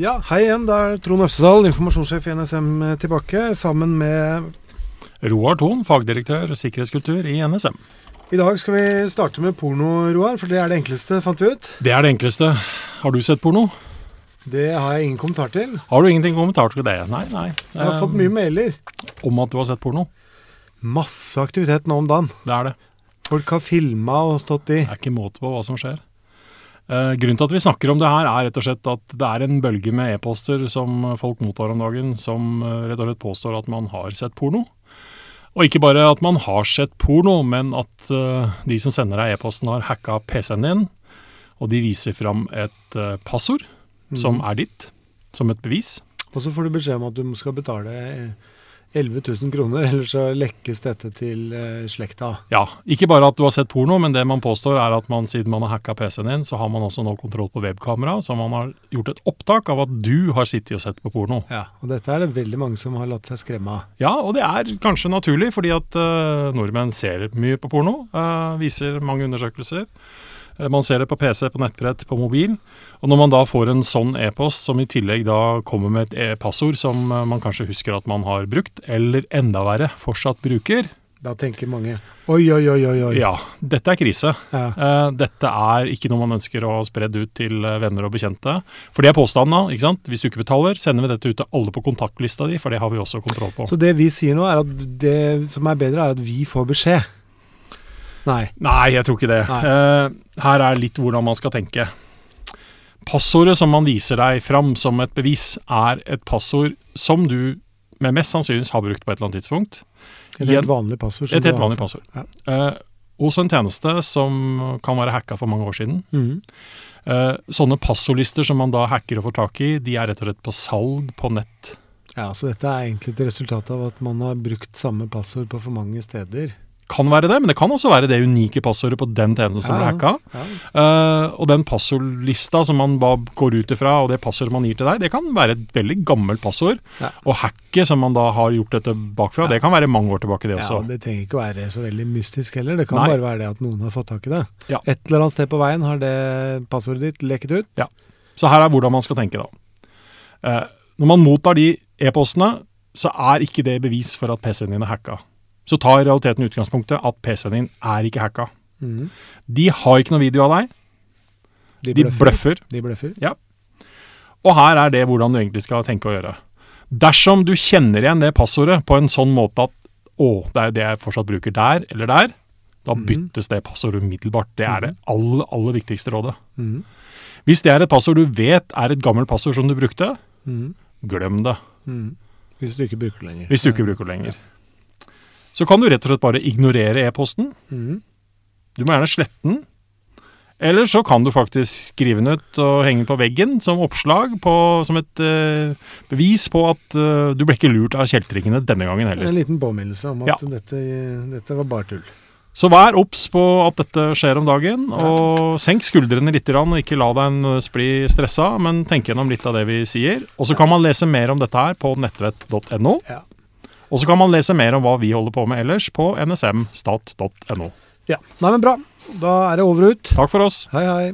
Ja, hei igjen. det er Trond Øvstedal, informasjonssjef i NSM tilbake, sammen med Roar Thon, fagdirektør sikkerhetskultur i NSM. I dag skal vi starte med porno, Roar, for det er det enkleste, fant vi ut. Det er det enkleste. Har du sett porno? Det har jeg ingen kommentar til. Har du ingenting kommentar til det? Nei, nei. Jeg har fått mye mailer. Om at du har sett porno. Masse aktivitet nå om dagen. Det er det. Folk har filma og stått i. Det er ikke måte på hva som skjer. Eh, grunnen til at vi snakker om det her, er rett og slett at det er en bølge med e-poster som folk mottar om dagen, som eh, rett og slett påstår at man har sett porno. Og ikke bare at man har sett porno, men at eh, de som sender deg e-posten har hacka PC-en din, og de viser fram et passord som Mhm. er ditt, som et bevis. Og så får du beskjed om at du skal betale 11 000 kroner, ellers så lekkes dette til eh, slekta. Ja, ikke bare at du har sett porno, men det man påstår er at man siden man har hacka PC-en din, så har man også nå kontroll på webkamera, så man har gjort et opptak av at du har sittet og sett på porno. Ja, og dette er det veldig mange som har latt seg skremme av. Ja, og det er kanskje naturlig, fordi at uh, nordmenn ser mye på porno, Uh, viser mange undersøkelser. Eh, Man ser det på PC, på nettbrett, på mobil. Og når man da får en sånn e-post, som i tillegg da kommer med et e-passord som eh, man kanskje husker at man har brukt, eller enda verre, fortsatt bruker, Da tenker mange oi, oi, oi, oi. oi. ja, dette er krise. Ja. Eh, dette er ikke noe man ønsker å ha spredd ut til venner og bekjente. For det er påstanden da, ikke sant? Hvis du ikke betaler, sender vi dette ut til alle på kontaktlista di, for det har vi også kontroll på. Så det vi sier nå, er at det som er bedre, er at vi får beskjed. Nei. Nei, jeg tror ikke det. Eh, her er litt hvordan man skal tenke. Passordet som man viser deg fram som et bevis, er et passord som du med mest sannsynligvis har brukt på et eller annet tidspunkt. Et helt vanlig passord. Et helt vanlig passord. Ja. Uh, hos en tjeneste som kan være hacka for mange år siden. Mm. Uh, sånne passordlister som man da hacker og får tak i, de er rett og slett på salg på nett. Ja, så dette er egentlig et resultat av at man har brukt samme passord på for mange steder. Kan være det, men det kan også være det unike passordet på den tjenesten som Ja. ble hacka. Ja. Uh, og den passordlista som man bare går ut ifra, og det passordet man gir til deg, det kan være et veldig gammelt passord. Ja. Og hacket som man da har gjort dette bakfra, det kan være mange år tilbake, det også. Ja, Det trenger ikke være så veldig mystisk heller. Det kan Nei. bare være det at noen har fått tak i det. Et eller annet sted på veien har det passordet ditt leket ut. Ja. Så her er hvordan man skal tenke, da. Uh, når man mottar de e-postene, så er ikke det bevis for at PC-en din er hacka. Så ta i realiteten utgangspunktet at PC-en din er ikke hacka. Mm. De har ikke noe video av deg, De bløffer. De bløffer. Ja. Og her er det hvordan du egentlig skal tenke å gjøre. Dersom du kjenner igjen det passordet på en sånn måte at å, det er jo det jeg fortsatt bruker der eller der, da mm. byttes det passordet umiddelbart. Det er det aller, aller viktigste rådet. Mm. Hvis det er et passord du vet er et gammelt passord som du brukte, Mhm. glem det. Mhm. Hvis du ikke bruker det lenger. Hvis du ikke bruker det lenger. Så kan du rett og slett bare ignorere e-posten. Mm. Du må gjerne slette den. Eller så kan du faktisk skrive den ut og henge den på veggen som oppslag, på, som et uh, bevis på at uh, du ble ikke lurt av kjeltringene denne gangen heller. En liten påminnelse om at Ja. dette, dette var bare tull. Så vær obs på at dette skjer om dagen, og senk skuldrene litt, og ikke la deg bli stressa, men tenk gjennom litt av det vi sier. Og så kan man lese mer om dette her på nettvett.no. Ja. Og så kan man lese mer om hva vi holder på med ellers på nsmstat.no. Ja. Nei, men bra. Da er det over og ut. Takk for oss. Hei, hei.